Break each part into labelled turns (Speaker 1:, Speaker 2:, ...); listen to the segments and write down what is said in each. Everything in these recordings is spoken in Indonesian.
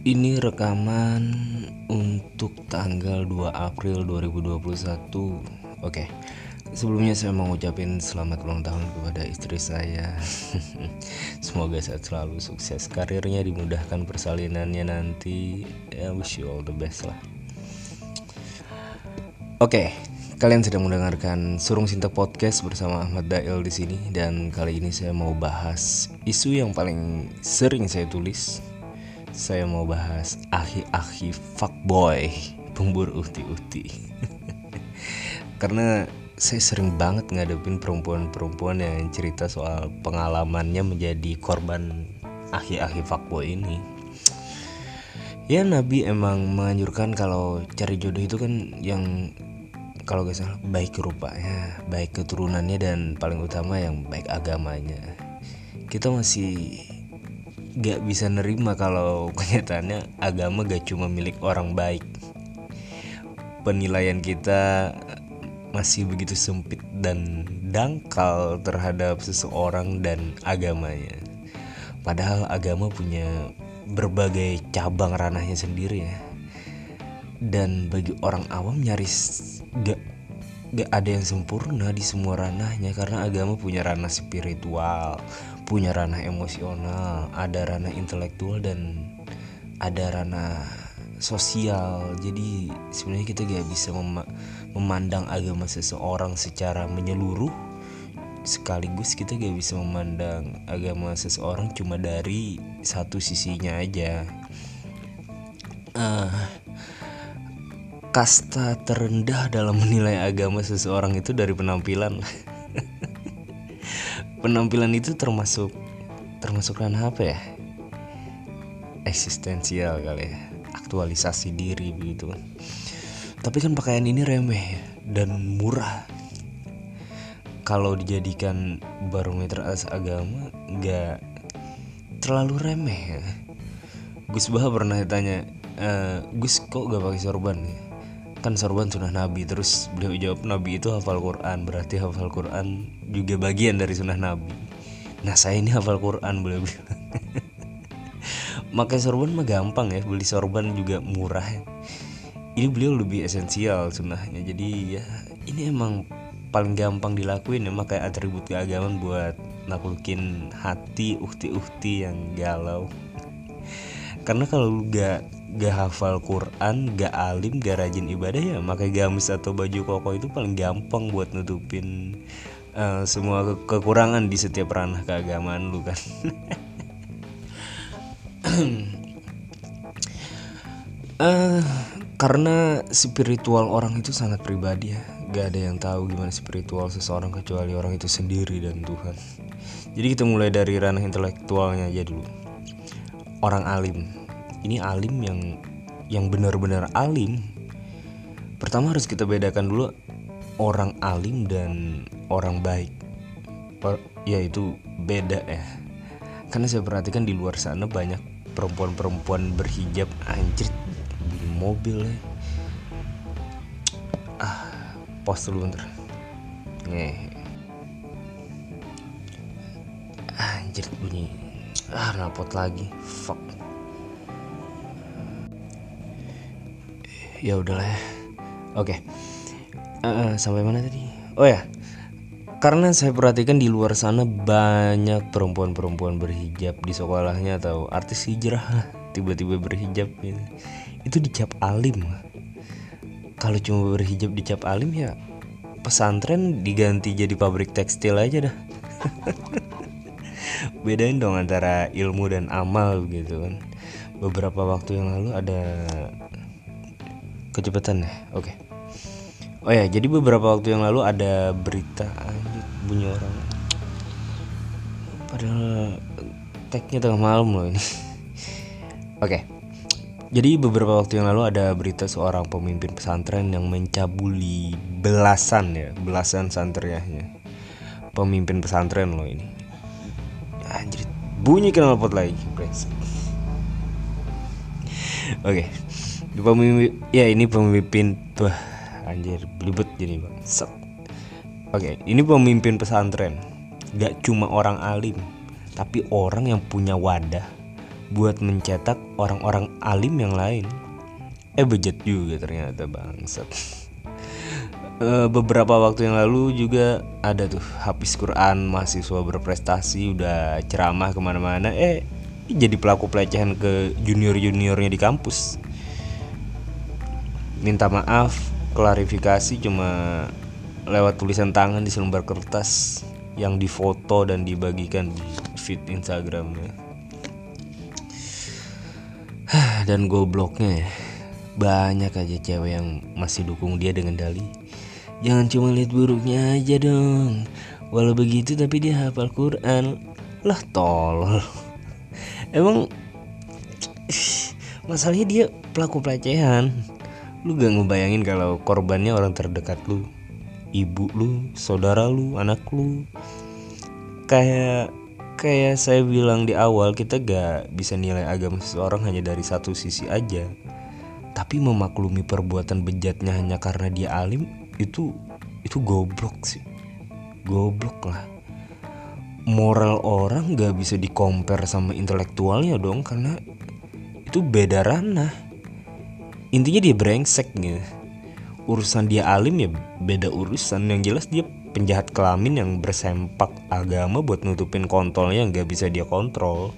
Speaker 1: Ini rekaman untuk tanggal 2 April 2021 Oke Sebelumnya saya mau ngucapin selamat ulang tahun kepada istri saya. Semoga sehat selalu sukses karirnya dimudahkan persalinannya nanti. Ya wish you all the best lah. Oke Kalian sedang mendengarkan Surung Sinta Podcast bersama Ahmad Dail di sini. Dan kali ini saya mau bahas isu yang paling sering saya tulis saya mau bahas ahi-ahi fuckboy pemburu uhti-uhti karena saya sering banget ngadepin perempuan-perempuan yang cerita soal pengalamannya menjadi korban ahi-ahi fuckboy ini. Ya Nabi emang menganjurkan kalau cari jodoh itu kan yang kalau gak salah baik rupanya baik keturunannya dan paling utama yang baik agamanya. Kita masih gak bisa nerima kalau kenyataannya agama gak cuma milik orang baik. Penilaian kita masih begitu sempit dan dangkal terhadap seseorang dan agamanya. Padahal agama punya berbagai cabang ranahnya sendiri ya. Dan bagi orang awam nyaris gak gak ada yang sempurna di semua ranahnya karena agama punya ranah spiritual, punya ranah emosional, ada ranah intelektual dan ada ranah sosial. Jadi sebenarnya kita gak bisa mem memandang agama seseorang secara menyeluruh sekaligus kita gak bisa memandang agama seseorang cuma dari satu sisinya aja. Uh, kasta terendah dalam menilai agama seseorang itu dari penampilan penampilan itu termasuk termasuk ranah apa ya? Eksistensial kali ya. Aktualisasi diri begitu. Tapi kan pakaian ini remeh dan murah. Kalau dijadikan barometer atas agama nggak terlalu remeh ya. Gus Bah pernah tanya e, Gus kok gak pakai sorban ya kan sorban sunnah nabi. Terus beliau jawab nabi itu hafal Quran. Berarti hafal Quran juga bagian dari sunnah nabi. Nah saya ini hafal Quran beliau bilang. Makai sorban mah gampang ya beli sorban juga murah ya. ini beliau lebih esensial sunnahnya. Jadi ya ini emang paling gampang dilakuin ya. Makai atribut keagamaan buat naklukin hati uhti-uhti yang galau. Karena kalau lu gak gak hafal Quran, gak alim, gak rajin ibadah ya. Pakai gamis atau baju koko itu paling gampang buat nutupin uh, semua ke kekurangan di setiap ranah keagamaan lu kan. uh, karena spiritual orang itu sangat pribadi ya. Gak ada yang tahu gimana spiritual seseorang kecuali orang itu sendiri dan Tuhan. Jadi kita mulai dari ranah intelektualnya aja dulu. Orang alim ini alim yang yang benar-benar alim. Pertama harus kita bedakan dulu orang alim dan orang baik. Yaitu beda ya. Karena saya perhatikan di luar sana banyak perempuan-perempuan berhijab anjir di mobil ya. Ah pos dulu bentar. Nih. Anjir bunyi. Ah napot lagi. Fuck ya udahlah ya. Oke. Uh, sampai mana tadi? Oh ya. Karena saya perhatikan di luar sana banyak perempuan-perempuan berhijab di sekolahnya atau artis hijrah tiba-tiba berhijab gitu. itu dicap alim. Kalau cuma berhijab dicap alim ya pesantren diganti jadi pabrik tekstil aja dah. Bedain dong antara ilmu dan amal gitu kan. Beberapa waktu yang lalu ada kecepatan ya oke okay. oh ya jadi beberapa waktu yang lalu ada berita bunyi orang padahal tagnya tengah malam loh ini oke okay. Jadi beberapa waktu yang lalu ada berita seorang pemimpin pesantren yang mencabuli belasan ya, belasan santriahnya. Pemimpin pesantren loh ini. Anjir, bunyi knalpot lagi, Oke. Okay pemimpin ya ini pemimpin tuh anjir belibet jadi bang Set. oke ini pemimpin pesantren gak cuma orang alim tapi orang yang punya wadah buat mencetak orang-orang alim yang lain. Eh bejat juga ternyata bangsat. Eh, beberapa waktu yang lalu juga ada tuh habis Quran mahasiswa berprestasi udah ceramah ke mana-mana eh jadi pelaku pelecehan ke junior juniornya di kampus minta maaf klarifikasi cuma lewat tulisan tangan di selembar kertas yang difoto dan dibagikan di feed Instagramnya dan gobloknya ya banyak aja cewek yang masih dukung dia dengan dalih Jangan cuma lihat buruknya aja dong. Walau begitu tapi dia hafal Quran. Lah tolol. Emang masalahnya dia pelaku pelecehan. Lu gak ngebayangin kalau korbannya orang terdekat lu. Ibu lu, saudara lu, anak lu. Kayak kayak saya bilang di awal kita gak bisa nilai agama seseorang hanya dari satu sisi aja. Tapi memaklumi perbuatan bejatnya hanya karena dia alim itu itu goblok sih goblok lah moral orang gak bisa dikompar sama intelektualnya dong karena itu beda ranah intinya dia brengsek gitu urusan dia alim ya beda urusan. Yang jelas dia penjahat kelamin yang bersempak agama buat nutupin kontolnya yang gak bisa dia kontrol.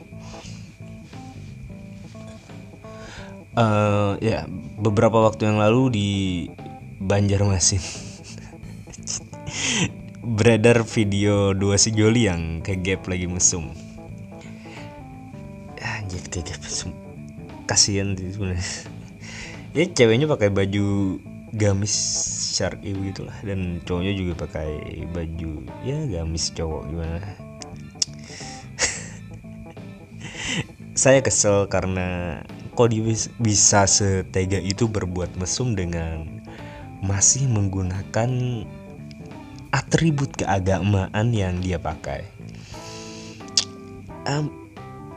Speaker 1: Uh, ya beberapa waktu yang lalu di Banjarmasin. Beredar video dua sejoli yang kegap lagi mesum. Anjir kegap mesum. Kasihan sih sebenarnya ya ceweknya pakai baju gamis syar'i lah dan cowoknya juga pakai baju ya gamis cowok gimana saya kesel karena kok bisa setega itu berbuat mesum dengan masih menggunakan atribut keagamaan yang dia pakai. Um,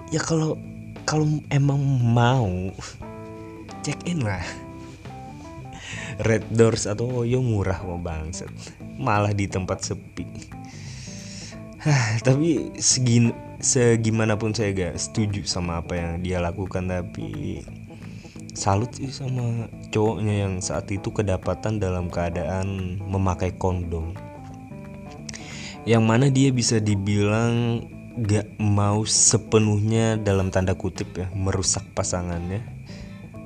Speaker 1: ya kalau kalau emang mau check in lah. Red Doors atau Oyo murah mau bangset malah di tempat sepi. Tapi segin segimanapun saya gak setuju sama apa yang dia lakukan tapi salut sih sama cowoknya yang saat itu kedapatan dalam keadaan memakai kondom. Yang mana dia bisa dibilang gak mau sepenuhnya dalam tanda kutip ya merusak pasangannya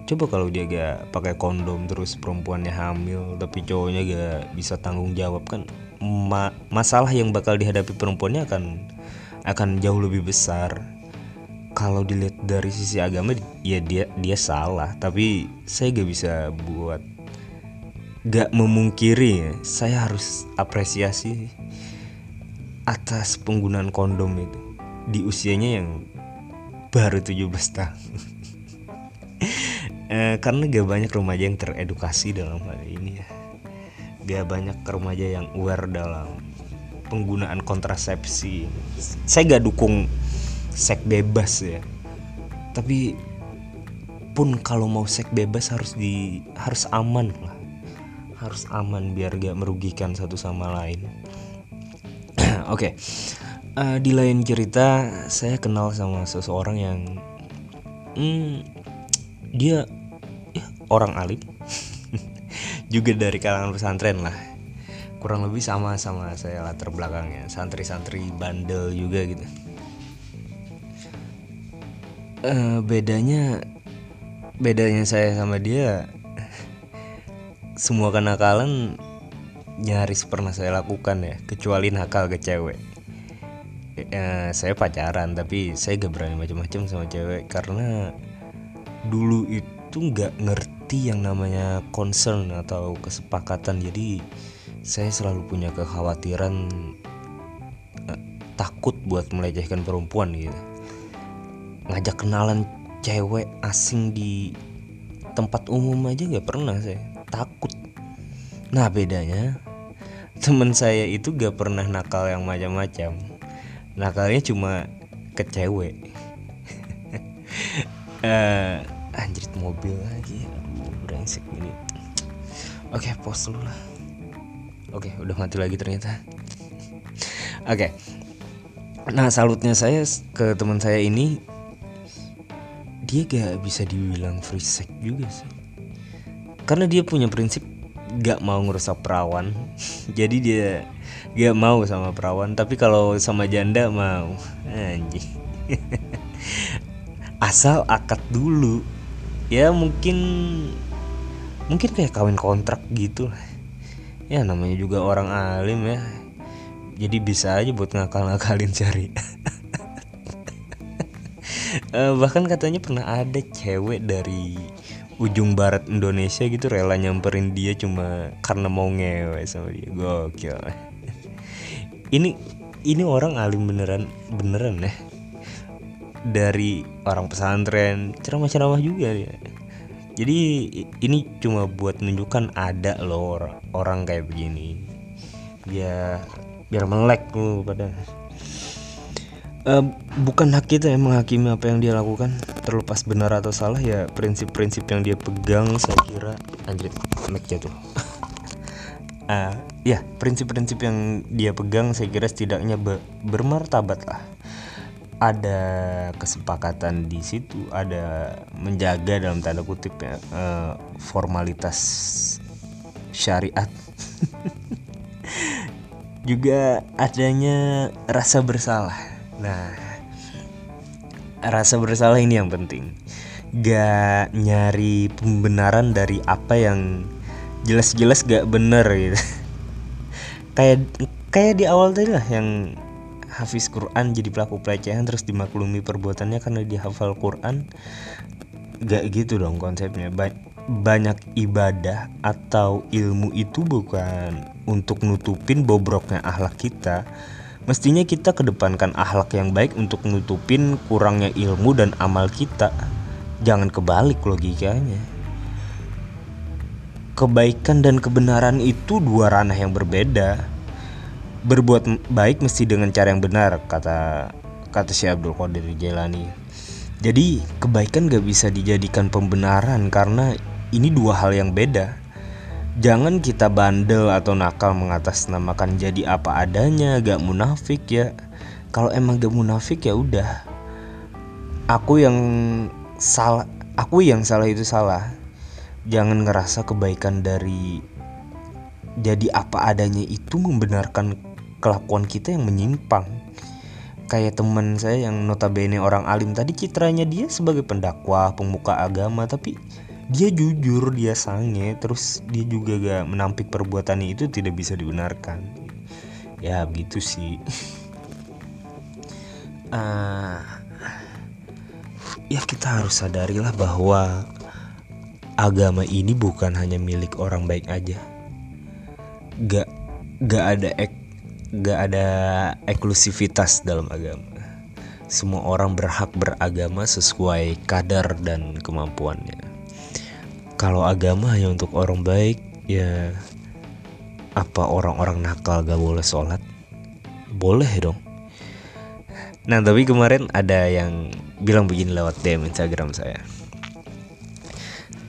Speaker 1: coba kalau dia gak pakai kondom terus perempuannya hamil tapi cowoknya gak bisa tanggung jawab kan ma masalah yang bakal dihadapi perempuannya akan akan jauh lebih besar. Kalau dilihat dari sisi agama ya dia dia salah. Tapi saya gak bisa buat gak memungkiri ya saya harus apresiasi atas penggunaan kondom itu di usianya yang baru 17 tahun eh, karena gak banyak remaja yang teredukasi dalam hal ini ya. Gak banyak remaja yang aware dalam penggunaan kontrasepsi. Saya gak dukung seks bebas ya. Tapi pun kalau mau seks bebas harus di harus aman lah. Harus aman biar gak merugikan satu sama lain. Oke. Okay. uh, eh, di lain cerita saya kenal sama seseorang yang hmm, dia orang alim. Juga dari kalangan pesantren lah. Kurang lebih sama sama saya latar belakangnya. Santri-santri bandel juga gitu. Uh, bedanya bedanya saya sama dia semua kenakalan nyaris pernah saya lakukan ya kecuali nakal ke cewek. Uh, saya pacaran tapi saya gak berani macam-macam sama cewek karena dulu itu nggak ngerti yang namanya concern atau kesepakatan. Jadi saya selalu punya kekhawatiran uh, takut buat melecehkan perempuan gitu. Ngajak kenalan cewek asing di tempat umum aja gak pernah saya. Takut. Nah bedanya temen saya itu gak pernah nakal yang macam-macam. Nakalnya cuma ke cewek. Uh, anjir mobil lagi brengsek ini. Oke pos dulu lah. Oke udah mati lagi ternyata. Oke. Nah salutnya saya ke teman saya ini dia gak bisa dibilang free sex juga sih. Karena dia punya prinsip gak mau ngerusak perawan. Jadi dia gak mau sama perawan tapi kalau sama janda mau. Anjing. Asal akad dulu. Ya mungkin mungkin kayak kawin kontrak gitu. Lah ya namanya juga orang alim ya. Jadi bisa aja buat ngakal-ngakalin cari. Uh, bahkan katanya pernah ada cewek dari ujung barat Indonesia gitu rela nyamperin dia cuma karena mau ngewe sama dia. Gokil. Ini ini orang alim beneran beneran ya. Dari orang pesantren ceramah-ceramah juga ya jadi ini cuma buat menunjukkan ada loh orang, kayak begini. Ya biar melek lu pada. Uh, bukan hak kita yang menghakimi apa yang dia lakukan. Terlepas benar atau salah ya prinsip-prinsip yang dia pegang saya kira anjir mic jatuh. Uh, ya prinsip-prinsip yang dia pegang saya kira setidaknya be bermartabat lah ada kesepakatan di situ ada menjaga dalam tanda kutip ya uh, formalitas syariat juga adanya rasa bersalah Nah, rasa bersalah ini yang penting. Gak nyari pembenaran dari apa yang jelas-jelas gak bener gitu. kayak kayak di awal tadi lah yang Hafiz Quran jadi pelaku pelecehan terus dimaklumi perbuatannya karena dia hafal Quran. Gak gitu dong konsepnya. Ba banyak ibadah atau ilmu itu bukan untuk nutupin bobroknya akhlak kita, Mestinya kita kedepankan akhlak yang baik untuk nutupin kurangnya ilmu dan amal kita. Jangan kebalik logikanya. Kebaikan dan kebenaran itu dua ranah yang berbeda. Berbuat baik mesti dengan cara yang benar, kata kata si Abdul Qadir Jailani. Jadi kebaikan gak bisa dijadikan pembenaran karena ini dua hal yang beda. Jangan kita bandel atau nakal mengatasnamakan jadi apa adanya, gak munafik ya. Kalau emang gak munafik ya udah. Aku yang salah, aku yang salah itu salah. Jangan ngerasa kebaikan dari jadi apa adanya itu membenarkan kelakuan kita yang menyimpang. Kayak teman saya yang notabene orang alim tadi citranya dia sebagai pendakwah, pemuka agama tapi dia jujur dia sange terus dia juga gak menampik perbuatannya itu tidak bisa dibenarkan. Ya begitu sih. Uh, ya kita harus sadarilah bahwa agama ini bukan hanya milik orang baik aja. Gak gak ada ek, gak ada eksklusivitas dalam agama. Semua orang berhak beragama sesuai kadar dan kemampuannya. Kalau agama hanya untuk orang baik ya apa orang-orang nakal gak boleh sholat? Boleh dong. Nah tapi kemarin ada yang bilang begini lewat DM Instagram saya.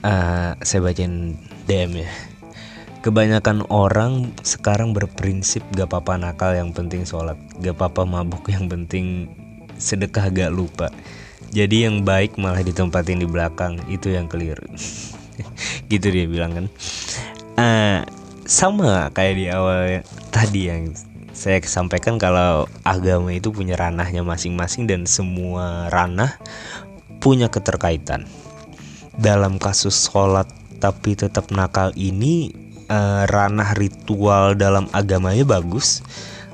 Speaker 1: Uh, saya bacain DM ya kebanyakan orang sekarang berprinsip gak apa-apa nakal yang penting sholat gak apa-apa mabuk yang penting sedekah gak lupa. Jadi yang baik malah ditempatin di belakang itu yang keliru. Gitu dia bilang kan. Uh, sama kayak di awal tadi yang saya sampaikan kalau agama itu punya ranahnya masing-masing dan semua ranah punya keterkaitan. Dalam kasus sholat tapi tetap nakal ini uh, ranah ritual dalam agamanya bagus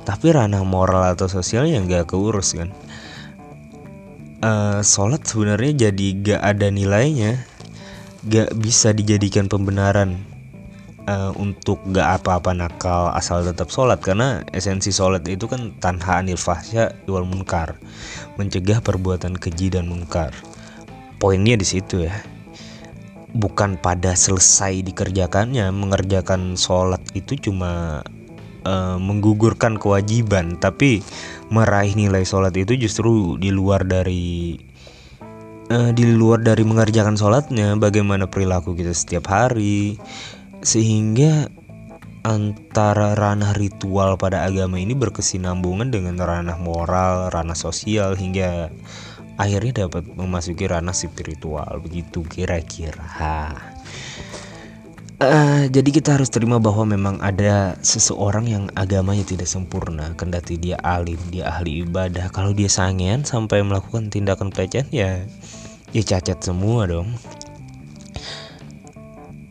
Speaker 1: tapi ranah moral atau sosial yang gak keurus kan? Uh, sholat sebenarnya jadi gak ada nilainya gak bisa dijadikan pembenaran uh, untuk gak apa-apa nakal asal tetap sholat karena esensi sholat itu kan tanha anil fahsya iwal munkar mencegah perbuatan keji dan munkar. Poinnya di situ ya bukan pada selesai dikerjakannya mengerjakan sholat itu cuma uh, menggugurkan kewajiban tapi meraih nilai sholat itu justru di luar dari uh, di luar dari mengerjakan sholatnya bagaimana perilaku kita setiap hari. Sehingga antara ranah ritual pada agama ini berkesinambungan dengan ranah moral, ranah sosial hingga akhirnya dapat memasuki ranah spiritual begitu kira-kira. Uh, jadi kita harus terima bahwa memang ada seseorang yang agamanya tidak sempurna. Kendati dia alim, dia ahli ibadah. Kalau dia sangean sampai melakukan tindakan pelecehan ya Ya cacat semua dong.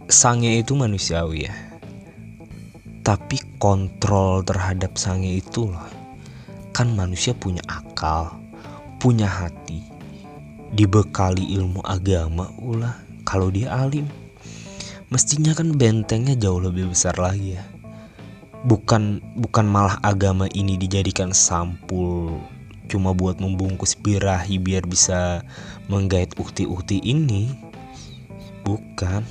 Speaker 1: Sange itu manusiawi ya. Tapi kontrol terhadap sange itu loh. Kan manusia punya akal Punya hati Dibekali ilmu agama ulah Kalau dia alim. Mestinya kan bentengnya jauh lebih besar lagi ya. Bukan bukan malah agama ini dijadikan sampul cuma buat membungkus birahi biar bisa menggait ukti-ukti ini. Bukan.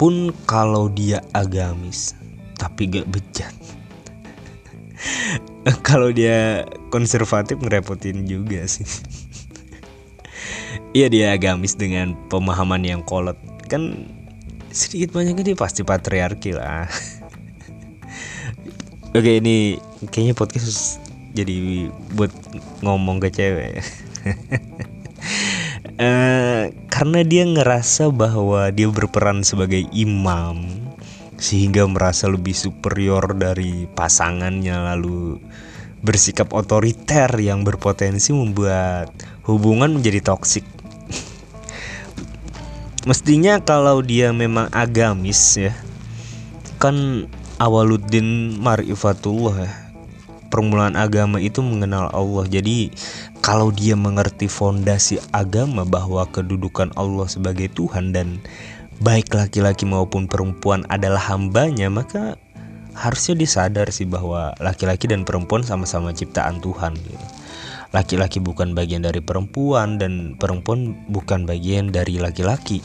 Speaker 1: Pun kalau dia agamis tapi gak bejat kalau dia konservatif ngerepotin juga sih Iya dia agamis dengan pemahaman yang kolot kan sedikit banyak dia pasti patriarki lah. Oke ini kayaknya podcast jadi buat ngomong ke cewek. uh, karena dia ngerasa bahwa dia berperan sebagai imam sehingga merasa lebih superior dari pasangannya lalu bersikap otoriter yang berpotensi membuat hubungan menjadi toksik. Mestinya kalau dia memang agamis ya kan awaluddin marifatullah ya permulaan agama itu mengenal Allah. Jadi kalau dia mengerti fondasi agama bahwa kedudukan Allah sebagai Tuhan dan baik laki-laki maupun perempuan adalah hambanya maka harusnya disadar sih bahwa laki-laki dan perempuan sama-sama ciptaan Tuhan gitu laki-laki bukan bagian dari perempuan dan perempuan bukan bagian dari laki-laki.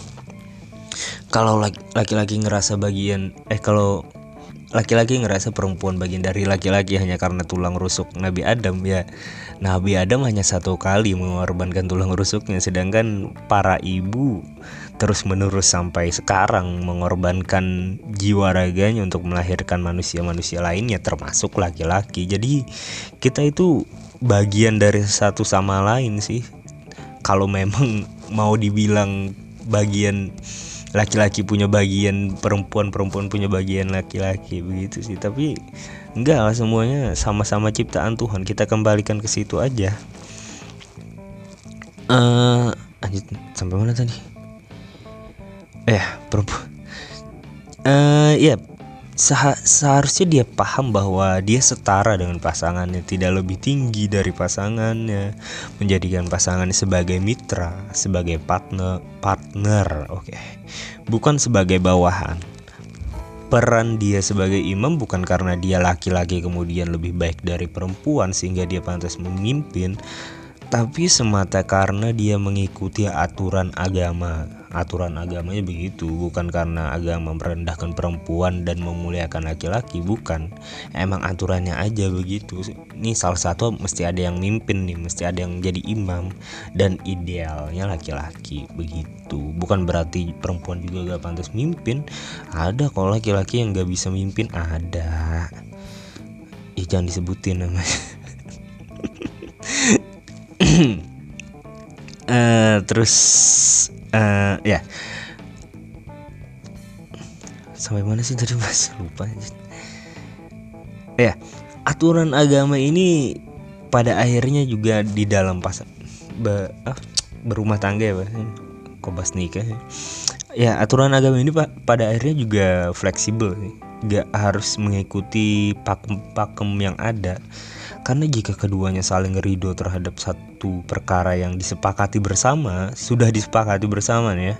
Speaker 1: Kalau laki-laki ngerasa bagian eh kalau laki-laki ngerasa perempuan bagian dari laki-laki hanya karena tulang rusuk Nabi Adam ya Nabi Adam hanya satu kali mengorbankan tulang rusuknya sedangkan para ibu terus menerus sampai sekarang mengorbankan jiwa raganya untuk melahirkan manusia-manusia lainnya termasuk laki-laki. Jadi kita itu bagian dari satu sama lain sih. Kalau memang mau dibilang bagian laki-laki punya bagian perempuan perempuan punya bagian laki-laki begitu sih. Tapi enggak lah semuanya sama-sama ciptaan Tuhan. Kita kembalikan ke situ aja. Uh, lanjut sampai mana tadi eh perempuan uh, ya seharusnya dia paham bahwa dia setara dengan pasangannya, tidak lebih tinggi dari pasangannya, menjadikan pasangannya sebagai mitra, sebagai partner, partner, oke, okay. bukan sebagai bawahan. Peran dia sebagai imam bukan karena dia laki-laki kemudian lebih baik dari perempuan sehingga dia pantas memimpin, tapi semata karena dia mengikuti aturan agama aturan agamanya begitu bukan karena agama merendahkan perempuan dan memuliakan laki-laki bukan. Emang aturannya aja begitu. Ini salah satu mesti ada yang mimpin nih mesti ada yang jadi imam dan idealnya laki-laki begitu. Bukan berarti perempuan juga gak pantas mimpin. Ada kalau laki-laki yang gak bisa mimpin ada. Ya jangan disebutin namanya uh, terus uh, ya. Sampai mana sih tadi mas? Lupa ya aturan agama ini pada akhirnya juga di dalam pas be, ah, berumah tangga ya pak kobas nikah ya. ya aturan agama ini pak pada akhirnya juga fleksibel sih. Gak harus mengikuti pakem-pakem yang ada karena jika keduanya saling ridho terhadap satu perkara yang disepakati bersama, sudah disepakati bersama ya,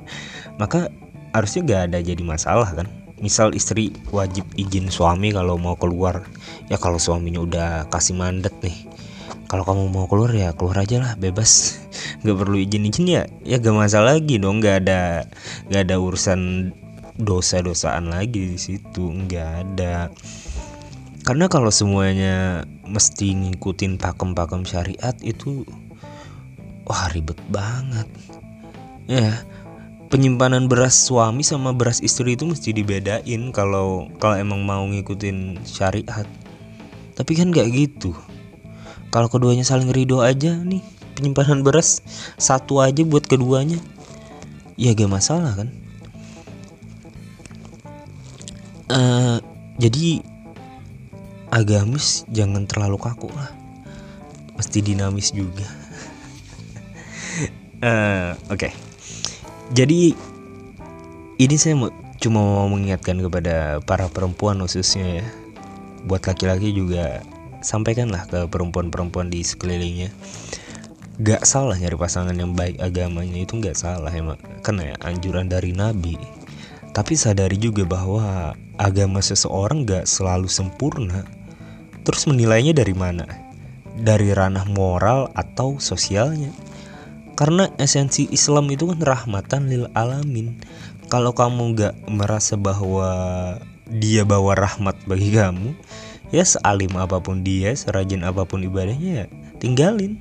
Speaker 1: maka harusnya gak ada jadi masalah kan. Misal istri wajib izin suami kalau mau keluar, ya kalau suaminya udah kasih mandat nih, kalau kamu mau keluar ya keluar aja lah bebas. Gak perlu izin izin ya ya gak masalah lagi dong Gak ada gak ada urusan dosa-dosaan lagi di situ nggak ada. Karena kalau semuanya mesti ngikutin pakem-pakem syariat itu wah ribet banget. Ya penyimpanan beras suami sama beras istri itu mesti dibedain kalau kalau emang mau ngikutin syariat. Tapi kan gak gitu. Kalau keduanya saling ridho aja nih penyimpanan beras satu aja buat keduanya ya gak masalah kan? Uh, jadi agamis jangan terlalu kaku lah. Mesti dinamis juga. Uh, oke. Okay. jadi ini saya mau cuma mau mengingatkan kepada para perempuan khususnya ya. Buat laki-laki juga sampaikanlah ke perempuan-perempuan di sekelilingnya. Gak salah nyari pasangan yang baik agamanya itu gak salah emang karena ya anjuran dari nabi. Tapi sadari juga bahwa agama seseorang gak selalu sempurna terus menilainya dari mana? Dari ranah moral atau sosialnya? Karena esensi Islam itu kan rahmatan lil alamin. Kalau kamu gak merasa bahwa dia bawa rahmat bagi kamu ya sealim apa pun dia serajin apa pun ibadahnya ya tinggalin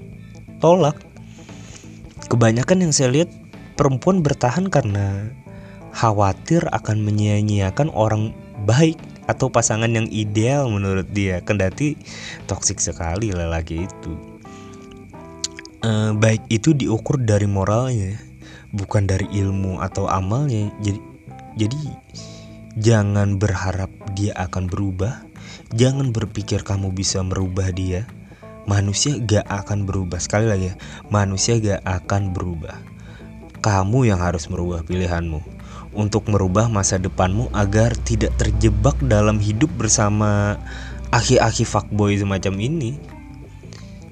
Speaker 1: tolak. Kebanyakan yang saya lihat perempuan bertahan karena khawatir akan menyia-nyiakan orang baik atau pasangan yang ideal menurut dia. Kendati toksik sekali lelaki itu. E, baik itu diukur dari moralnya bukan dari ilmu atau amalnya. Jadi jadi jangan berharap dia akan berubah. Jangan berpikir kamu bisa merubah dia. Manusia gak akan berubah. Sekali lagi ya manusia gak akan berubah. Kamu yang harus merubah pilihanmu untuk merubah masa depanmu agar tidak terjebak dalam hidup bersama aki-aki fuckboy semacam ini.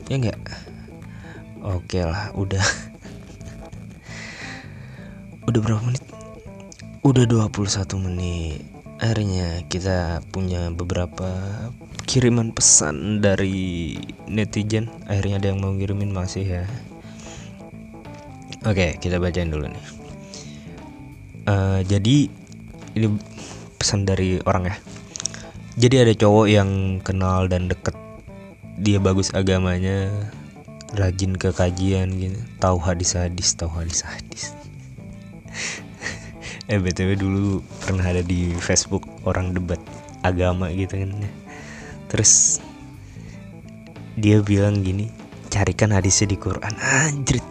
Speaker 1: Ya enggak oke lah udah. Udah berapa menit? Udah 21 menit. Akhirnya kita punya beberapa kiriman pesan dari netizen. Akhirnya ada yang mau ngirimin masih ya. Oke kita bacain dulu nih uh, jadi ini pesan dari orang ya. Jadi ada cowok yang kenal dan deket dia bagus agamanya rajin ke kajian gitu. Tahu hadis-hadis tahu hadis-hadis. Eh btw dulu pernah ada di Facebook orang debat agama gitu kan. Terus dia bilang gini carikan hadisnya di Quran. Anjrit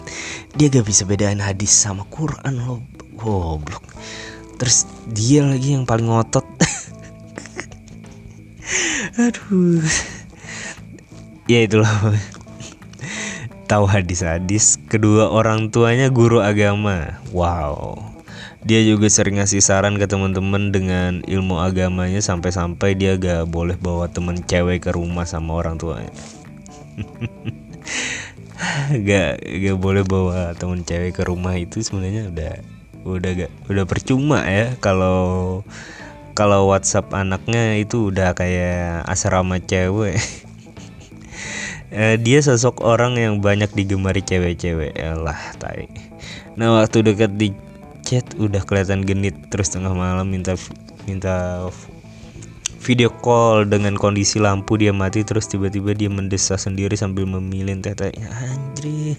Speaker 1: dia gak bisa bedain hadis sama Quran loh goblok. Terus dia lagi yang paling ngotot. Aduh. Ya itulah. Tahu hadis-hadis kedua orang tuanya guru agama. Wow. Dia juga sering ngasih saran ke teman-teman dengan ilmu agamanya sampai-sampai dia gak boleh bawa temen cewek ke rumah sama orang tuanya. Gak gak boleh bawa temen cewek ke rumah itu sebenarnya udah udah gak udah percuma ya kalau kalau WhatsApp anaknya itu udah kayak asrama cewek. Eh, dia sosok orang yang banyak digemari cewek-cewek. Ya lah tai. Nah waktu dekat di chat udah kelihatan genit. Terus tengah malam minta minta video call dengan kondisi lampu dia mati. Terus tiba-tiba dia mendesah sendiri sambil memilin tete. Anjir.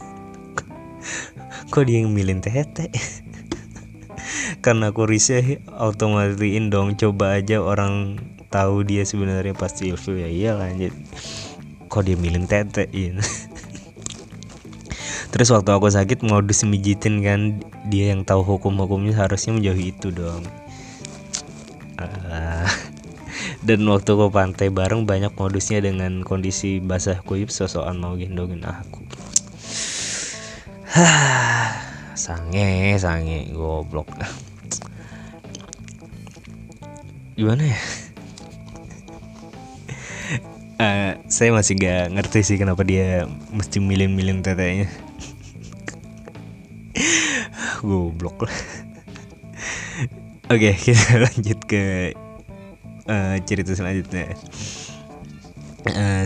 Speaker 1: Kok dia yang milin tete karena aku risih otomatiin dong. Coba aja orang tahu dia sebenarnya pasti ilfil. Ya iya lanjut kok dia milin tete ini terus waktu aku sakit modus mijitin kan dia yang tahu hukum-hukumnya harusnya menjauhi itu dong. Uh, dan waktu aku pantai bareng banyak modusnya dengan kondisi basah kuyup sosokan mau gendongin aku sange sange goblok. Gimana ya? Uh, saya masih gak ngerti sih kenapa dia mesti milih-milih tetenya. Goblok. Lah oke kita lanjut ke uh, cerita selanjutnya. Uh,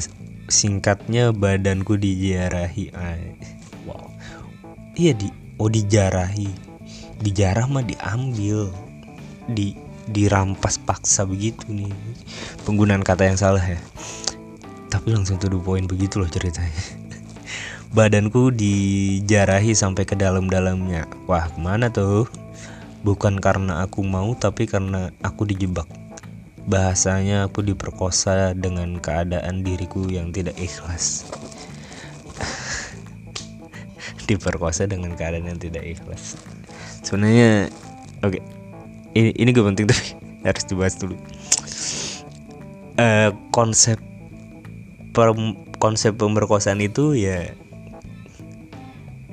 Speaker 1: singkatnya badanku dijarahi uh, wow. Iya di oh dijarahi dijarah mah diambil di dirampas paksa begitu nih penggunaan kata yang salah ya tapi langsung tuh poin begitu loh ceritanya badanku dijarahi sampai ke dalam-dalamnya. Wah, ke mana tuh? Bukan karena aku mau, tapi karena aku dijebak. Bahasanya aku diperkosa dengan keadaan diriku yang tidak ikhlas. Diperkosa dengan keadaan yang tidak ikhlas sebenarnya oke okay. ini ini gak penting tapi harus dibahas dulu uh, konsep per, konsep pemerkosaan itu ya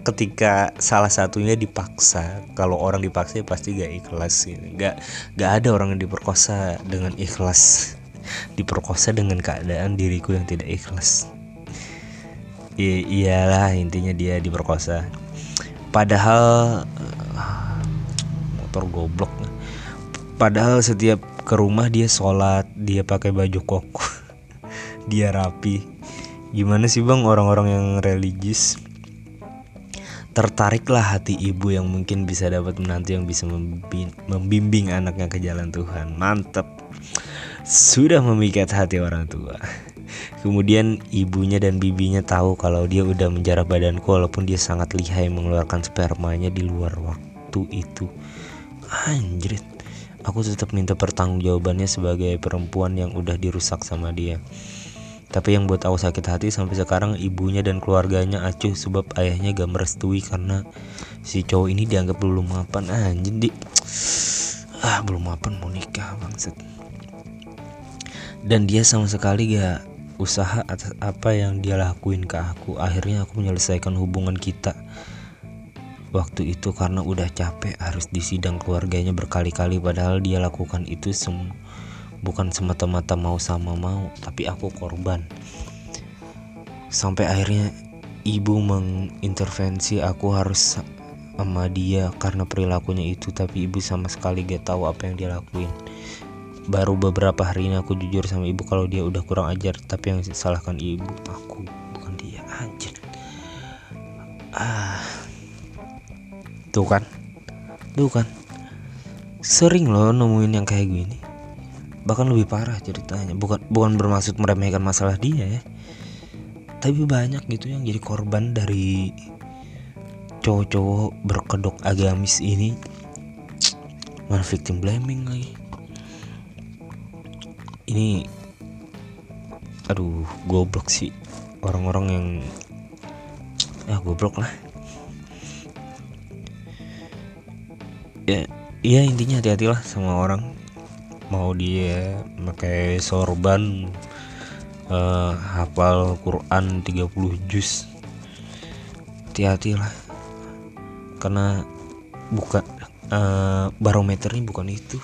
Speaker 1: ketika salah satunya dipaksa kalau orang dipaksa ya pasti gak ikhlas gitu. gak gak ada orang yang diperkosa dengan ikhlas diperkosa dengan keadaan diriku yang tidak ikhlas I iyalah intinya dia diperkosa padahal motor goblok padahal setiap ke rumah dia sholat dia pakai baju koko dia rapi gimana sih bang orang-orang yang religius tertariklah hati ibu yang mungkin bisa dapat menantu yang bisa membimbing anaknya ke jalan Tuhan. Mantap. Sudah memikat hati orang tua. Kemudian ibunya dan bibinya tahu kalau dia udah menjarah badanku walaupun dia sangat lihai mengeluarkan spermanya di luar waktu itu. Anjrit. Aku tetap minta pertanggungjawabannya sebagai perempuan yang udah dirusak sama dia. Tapi yang buat aku sakit hati sampai sekarang ibunya dan keluarganya acuh sebab ayahnya gak merestui karena si cowok ini dianggap belum mapan ah jadi ah belum mapan mau nikah bangset dan dia sama sekali gak usaha atas apa yang dia lakuin ke aku. Akhirnya aku menyelesaikan hubungan kita waktu itu karena udah capek harus disidang keluarganya berkali-kali. Padahal dia lakukan itu semua bukan semata-mata mau sama mau tapi aku korban. Sampai akhirnya ibu mengintervensi aku harus sama dia karena perilakunya itu tapi ibu sama sekali gak tahu apa yang dia lakuin baru beberapa hari ini aku jujur sama ibu kalau dia udah kurang ajar tapi yang salahkan ibu aku bukan dia. Anjir. Ah. Tuh kan? Tuh kan? Sering loh nemuin yang kayak gini. Bahkan lebih parah ceritanya. Bukan bukan bermaksud meremehkan masalah dia ya. Tapi banyak gitu yang jadi korban dari cowok-cowok berkedok agamis ini. Malah victim blaming lagi ini aduh goblok sih. Orang-orang yang ya goblok lah. Ya ya intinya hati-hatilah sama orang. Mau dia pakai sorban uh, hafal Quran 30 juz. Hati-hati lah. Karena bukan uh, barometernya bukan itu.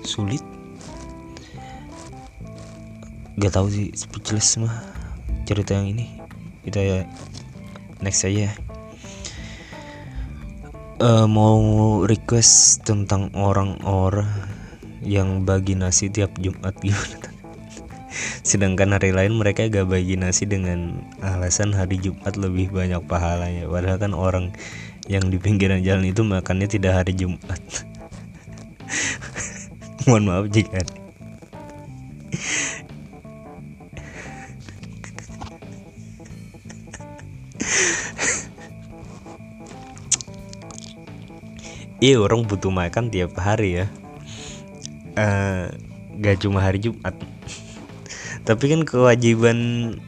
Speaker 1: Sulit gak tahu sih speechless mah cerita yang ini. Kita ya next aja uh, mau request tentang orang-orang yang bagi nasi tiap Jumat gimana? Sedangkan hari lain mereka gak bagi nasi dengan alasan hari Jumat lebih banyak pahalanya. Padahal kan orang yang di pinggiran jalan itu makannya tidak hari Jumat. Mohon maaf jika Iya orang butuh makan tiap hari ya. Uh, gak cuma hari Jumat. Tapi kan kewajiban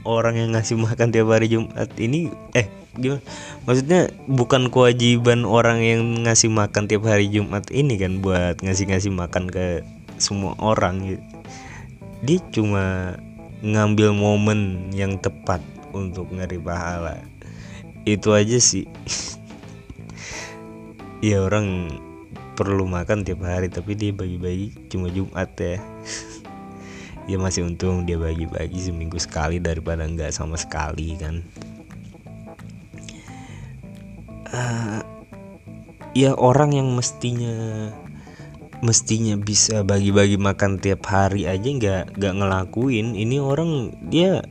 Speaker 1: orang yang ngasih makan tiap hari Jumat ini eh gimana? Maksudnya bukan kewajiban orang yang ngasih makan tiap hari Jumat ini kan buat ngasih-ngasih makan ke semua orang. Dia cuma ngambil momen yang tepat untuk ngeri pahala itu aja sih ya orang perlu makan tiap hari tapi dia bagi-bagi cuma Jumat ya. Ya masih untung dia bagi-bagi seminggu sekali daripada nggak sama sekali kan. Uh, ya orang yang mestinya mestinya bisa bagi-bagi makan tiap hari aja nggak nggak ngelakuin. Ini orang dia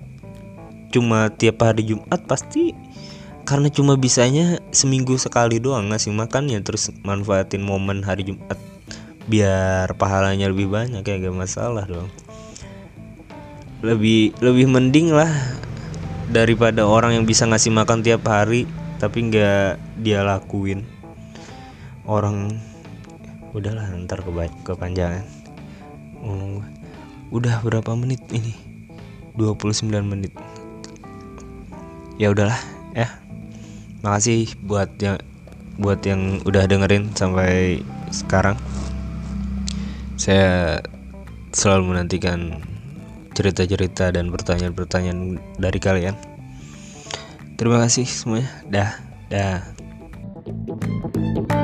Speaker 1: cuma tiap hari Jumat pasti karena cuma bisanya seminggu sekali doang ngasih makannya terus manfaatin momen hari Jumat biar pahalanya lebih banyak kayak gak masalah dong. Lebih lebih mending lah daripada orang yang bisa ngasih makan tiap hari tapi nggak dia lakuin. Orang udahlah ntar ke kepanjangan. Oh, udah berapa menit ini? 29 menit. Ya udahlah ya makasih buat yang buat yang udah dengerin sampai sekarang. Saya selalu menantikan cerita-cerita dan pertanyaan-pertanyaan dari kalian. Terima kasih semuanya. Dah dah. thank you